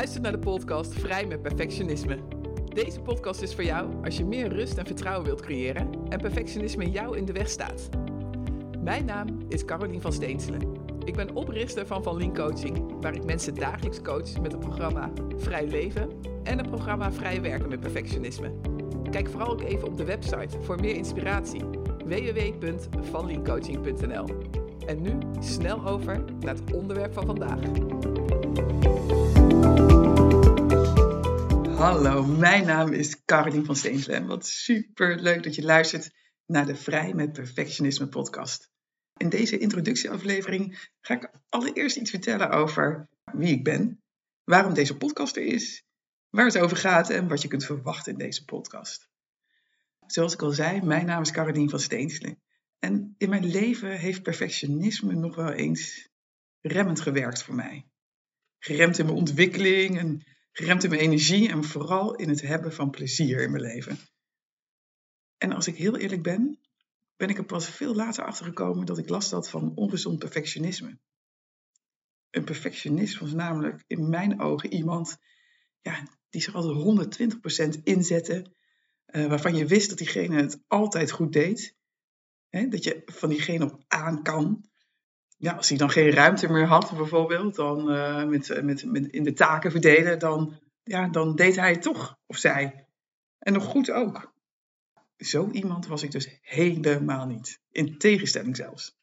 luistert naar de podcast Vrij met Perfectionisme. Deze podcast is voor jou als je meer rust en vertrouwen wilt creëren en perfectionisme jou in de weg staat. Mijn naam is Carolien van Steenselen. Ik ben oprichter van Van Lien Coaching, waar ik mensen dagelijks coach met het programma Vrij Leven en het programma Vrij Werken met Perfectionisme. Kijk vooral ook even op de website voor meer inspiratie www.vanliencoaching.nl. En nu snel over naar het onderwerp van vandaag. Hallo, mijn naam is Caroline van Steenselen. Wat super leuk dat je luistert naar de Vrij met Perfectionisme podcast. In deze introductieaflevering ga ik allereerst iets vertellen over wie ik ben, waarom deze podcast er is, waar het over gaat en wat je kunt verwachten in deze podcast. Zoals ik al zei, mijn naam is Caroline van Steenselen. En in mijn leven heeft perfectionisme nog wel eens remmend gewerkt voor mij. Geremd in mijn ontwikkeling en geremd in mijn energie en vooral in het hebben van plezier in mijn leven. En als ik heel eerlijk ben, ben ik er pas veel later achter gekomen dat ik last had van ongezond perfectionisme. Een perfectionist was namelijk in mijn ogen iemand ja, die zich altijd 120% inzette, uh, waarvan je wist dat diegene het altijd goed deed. Hè, dat je van diegene op aan kan. Ja, als hij dan geen ruimte meer had, bijvoorbeeld, dan uh, met, met, met in de taken verdelen, dan, ja, dan deed hij het toch, of zij. En nog goed ook. Zo iemand was ik dus helemaal niet. In tegenstelling zelfs.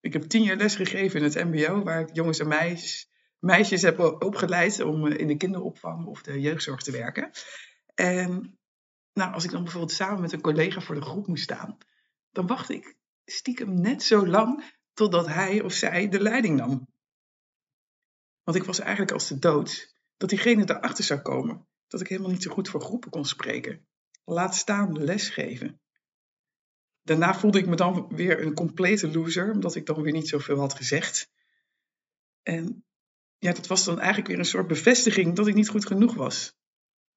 Ik heb tien jaar les gegeven in het MBO, waar ik jongens en meisjes, meisjes heb opgeleid om in de kinderopvang of de jeugdzorg te werken. En nou, als ik dan bijvoorbeeld samen met een collega voor de groep moest staan, dan wacht ik stiekem net zo lang totdat hij of zij de leiding nam. Want ik was eigenlijk als de dood dat diegene erachter zou komen dat ik helemaal niet zo goed voor groepen kon spreken. Laat staan lesgeven. Daarna voelde ik me dan weer een complete loser, omdat ik dan weer niet zoveel had gezegd. En ja, dat was dan eigenlijk weer een soort bevestiging dat ik niet goed genoeg was.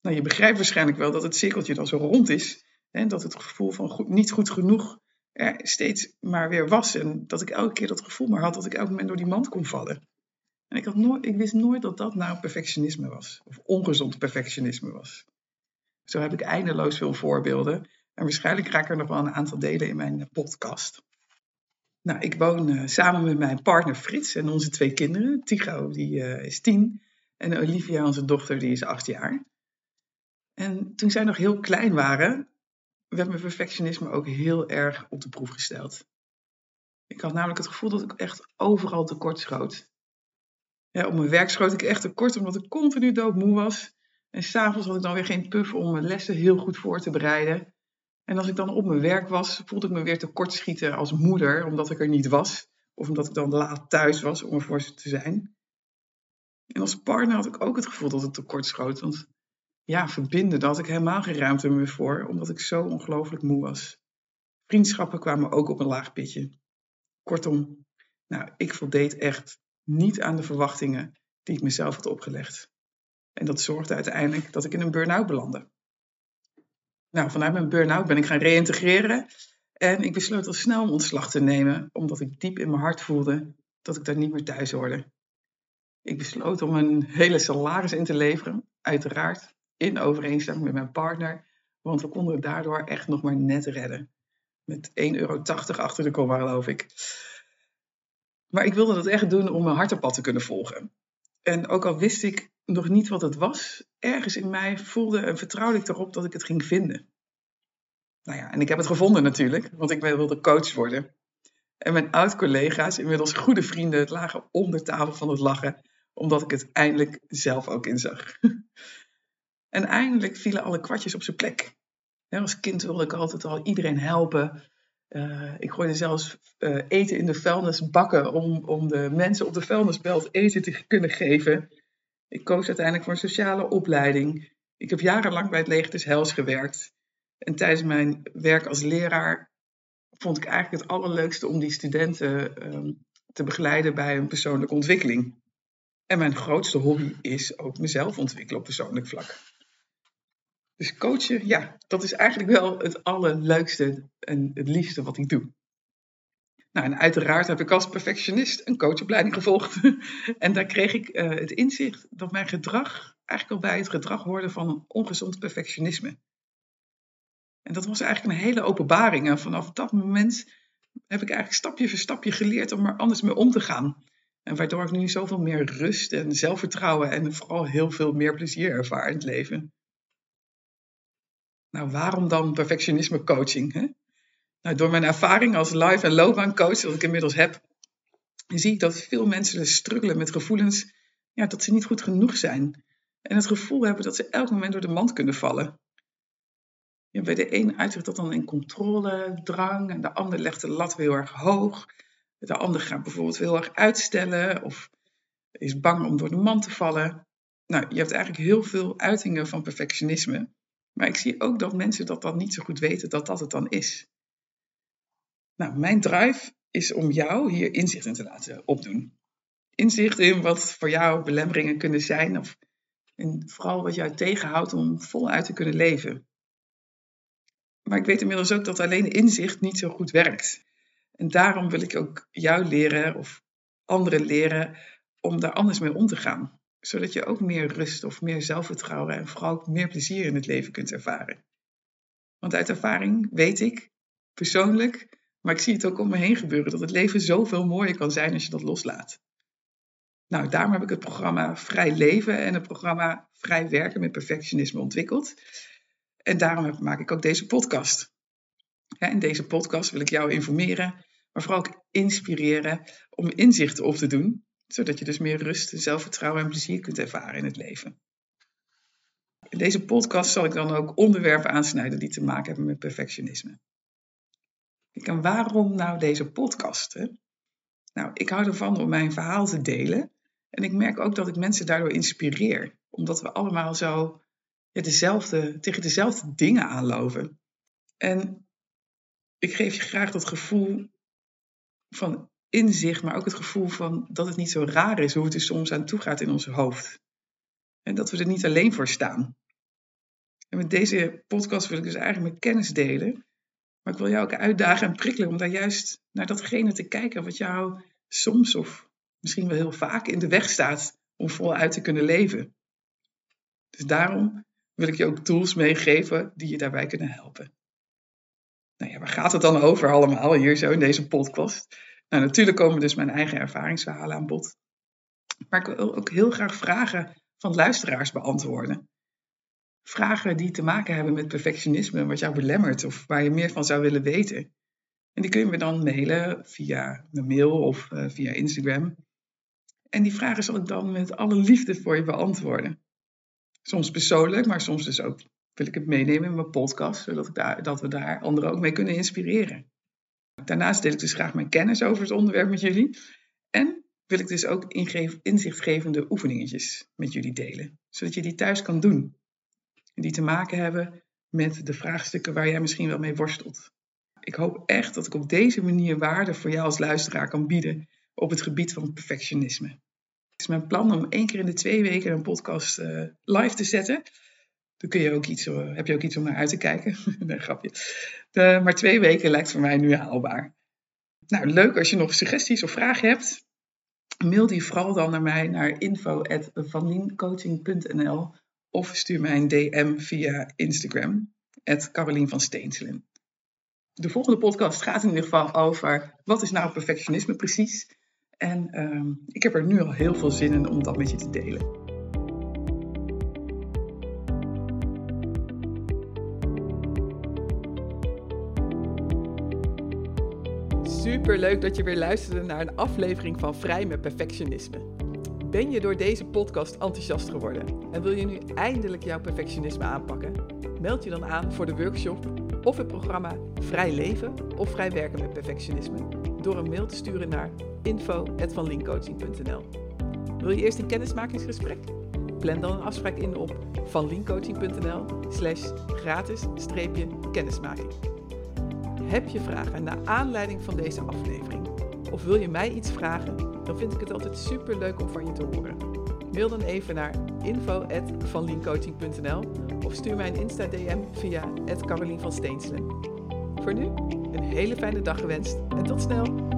Nou, je begrijpt waarschijnlijk wel dat het cirkeltje dan zo rond is. En dat het gevoel van niet goed genoeg er steeds maar weer was. En dat ik elke keer dat gevoel maar had dat ik elk moment door die mand kon vallen. En ik, had nooit, ik wist nooit dat dat nou perfectionisme was. Of ongezond perfectionisme was. Zo heb ik eindeloos veel voorbeelden. En waarschijnlijk ga ik er nog wel een aantal delen in mijn podcast. Nou, ik woon uh, samen met mijn partner Frits en onze twee kinderen. Tigo, die uh, is tien. En Olivia, onze dochter, die is acht jaar. En toen zij nog heel klein waren, werd mijn perfectionisme ook heel erg op de proef gesteld. Ik had namelijk het gevoel dat ik echt overal tekort schoot. Op mijn werk schoot ik echt tekort omdat ik continu doodmoe was. En s'avonds had ik dan weer geen puff om mijn lessen heel goed voor te bereiden. En als ik dan op mijn werk was, voelde ik me weer tekort schieten als moeder, omdat ik er niet was. Of omdat ik dan laat thuis was om er voor ze te zijn. En als partner had ik ook het gevoel dat het tekort schoot. Want ja, verbinden, daar had ik helemaal geen ruimte meer voor, omdat ik zo ongelooflijk moe was. Vriendschappen kwamen ook op een laag pitje. Kortom, nou, ik voldeed echt niet aan de verwachtingen die ik mezelf had opgelegd. En dat zorgde uiteindelijk dat ik in een burn-out belandde. Nou, vanuit mijn burn-out ben ik gaan reïntegreren en ik besloot al snel om ontslag te nemen, omdat ik diep in mijn hart voelde dat ik daar niet meer thuis hoorde. Ik besloot om een hele salaris in te leveren, uiteraard in overeenstemming met mijn partner, want we konden het daardoor echt nog maar net redden. Met 1,80 euro achter de komma, geloof ik. Maar ik wilde dat echt doen om mijn hartenpad te kunnen volgen. En ook al wist ik nog niet wat het was, ergens in mij voelde en vertrouwde ik erop dat ik het ging vinden. Nou ja, en ik heb het gevonden natuurlijk, want ik wilde coach worden. En mijn oud-collega's, inmiddels goede vrienden, lagen onder tafel van het lachen, omdat ik het eindelijk zelf ook inzag. En eindelijk vielen alle kwartjes op zijn plek. als kind wilde ik altijd al iedereen helpen. Uh, ik gooide zelfs uh, eten in de vuilnisbakken om, om de mensen op de vuilnisbelt eten te kunnen geven. Ik koos uiteindelijk voor een sociale opleiding. Ik heb jarenlang bij het Leger des Heils gewerkt. En tijdens mijn werk als leraar vond ik eigenlijk het allerleukste om die studenten uh, te begeleiden bij een persoonlijke ontwikkeling. En mijn grootste hobby is ook mezelf ontwikkelen op persoonlijk vlak. Dus coachen, ja, dat is eigenlijk wel het allerleukste en het liefste wat ik doe. Nou, en uiteraard heb ik als perfectionist een coachopleiding gevolgd. en daar kreeg ik uh, het inzicht dat mijn gedrag eigenlijk al bij het gedrag hoorde van een ongezond perfectionisme. En dat was eigenlijk een hele openbaring. En vanaf dat moment heb ik eigenlijk stapje voor stapje geleerd om er anders mee om te gaan. En waardoor ik nu zoveel meer rust en zelfvertrouwen en vooral heel veel meer plezier ervaar in het leven. Nou, waarom dan perfectionisme coaching? Hè? Nou, door mijn ervaring als live- en loopbaancoach, dat ik inmiddels heb, zie ik dat veel mensen dus struggelen met gevoelens ja, dat ze niet goed genoeg zijn. En het gevoel hebben dat ze elk moment door de mand kunnen vallen. Ja, bij de een uitdrukt dat dan in controle, drang, en de ander legt de lat heel erg hoog. De ander gaat bijvoorbeeld heel erg uitstellen of is bang om door de mand te vallen. Nou, je hebt eigenlijk heel veel uitingen van perfectionisme. Maar ik zie ook dat mensen dat dan niet zo goed weten dat dat het dan is. Nou, mijn drive is om jou hier inzicht in te laten opdoen. Inzicht in wat voor jou belemmeringen kunnen zijn, of en vooral wat jou tegenhoudt om voluit te kunnen leven. Maar ik weet inmiddels ook dat alleen inzicht niet zo goed werkt. En daarom wil ik ook jou leren, of anderen leren, om daar anders mee om te gaan. Zodat je ook meer rust of meer zelfvertrouwen en vooral ook meer plezier in het leven kunt ervaren. Want uit ervaring weet ik, persoonlijk, maar ik zie het ook om me heen gebeuren, dat het leven zoveel mooier kan zijn als je dat loslaat. Nou, daarom heb ik het programma Vrij Leven en het programma Vrij Werken met Perfectionisme ontwikkeld. En daarom maak ik ook deze podcast. in deze podcast wil ik jou informeren, maar vooral ook inspireren om inzichten op te doen, zodat je dus meer rust, zelfvertrouwen en plezier kunt ervaren in het leven. In deze podcast zal ik dan ook onderwerpen aansnijden die te maken hebben met perfectionisme. En waarom nou deze podcast? Nou, ik hou ervan om mijn verhaal te delen. En ik merk ook dat ik mensen daardoor inspireer. Omdat we allemaal zo dezelfde, tegen dezelfde dingen aanlopen. En ik geef je graag dat gevoel van inzicht, maar ook het gevoel van dat het niet zo raar is hoe het er soms aan toe gaat in ons hoofd. En dat we er niet alleen voor staan. En met deze podcast wil ik dus eigenlijk mijn kennis delen. Maar ik wil jou ook uitdagen en prikkelen om daar juist naar datgene te kijken wat jou soms of misschien wel heel vaak in de weg staat om voluit te kunnen leven. Dus daarom wil ik je ook tools meegeven die je daarbij kunnen helpen. Nou ja, waar gaat het dan over allemaal hier zo in deze podcast? Nou, natuurlijk komen dus mijn eigen ervaringsverhalen aan bod. Maar ik wil ook heel graag vragen van luisteraars beantwoorden. Vragen die te maken hebben met perfectionisme, wat jou belemmert of waar je meer van zou willen weten. En die kun je me dan mailen via een mail of uh, via Instagram. En die vragen zal ik dan met alle liefde voor je beantwoorden. Soms persoonlijk, maar soms dus ook wil ik het meenemen in mijn podcast, zodat ik daar, dat we daar anderen ook mee kunnen inspireren. Daarnaast deel ik dus graag mijn kennis over het onderwerp met jullie. En wil ik dus ook inzichtgevende oefeningetjes met jullie delen, zodat je die thuis kan doen. En die te maken hebben met de vraagstukken waar jij misschien wel mee worstelt. Ik hoop echt dat ik op deze manier waarde voor jou als luisteraar kan bieden op het gebied van perfectionisme. Het is mijn plan om één keer in de twee weken een podcast uh, live te zetten. Dan kun je ook iets, uh, heb je ook iets om naar uit te kijken. nee, grapje. De, maar twee weken lijkt voor mij nu haalbaar. Nou, leuk als je nog suggesties of vragen hebt. Mail die vooral dan naar mij naar info.vanliencoaching.nl of stuur mij een DM via Instagram, Carolien van Steenselen. De volgende podcast gaat in ieder geval over wat is nou perfectionisme precies en ehm, ik heb er nu al heel veel zin in om dat met je te delen. Super leuk dat je weer luisterde naar een aflevering van Vrij met Perfectionisme. Ben je door deze podcast enthousiast geworden en wil je nu eindelijk jouw perfectionisme aanpakken? Meld je dan aan voor de workshop of het programma Vrij Leven of Vrij Werken met Perfectionisme door een mail te sturen naar info.vanliencoaching.nl. Wil je eerst een kennismakingsgesprek? Plan dan een afspraak in op vanliencoaching.nl slash gratis-kennismaking. Heb je vragen naar aanleiding van deze aflevering? Of wil je mij iets vragen? Dan vind ik het altijd super leuk om van je te horen. Mail dan even naar info.vanliencoaching.nl of stuur mij een Insta-DM via Carolien van Steenselen. Voor nu, een hele fijne dag gewenst en tot snel!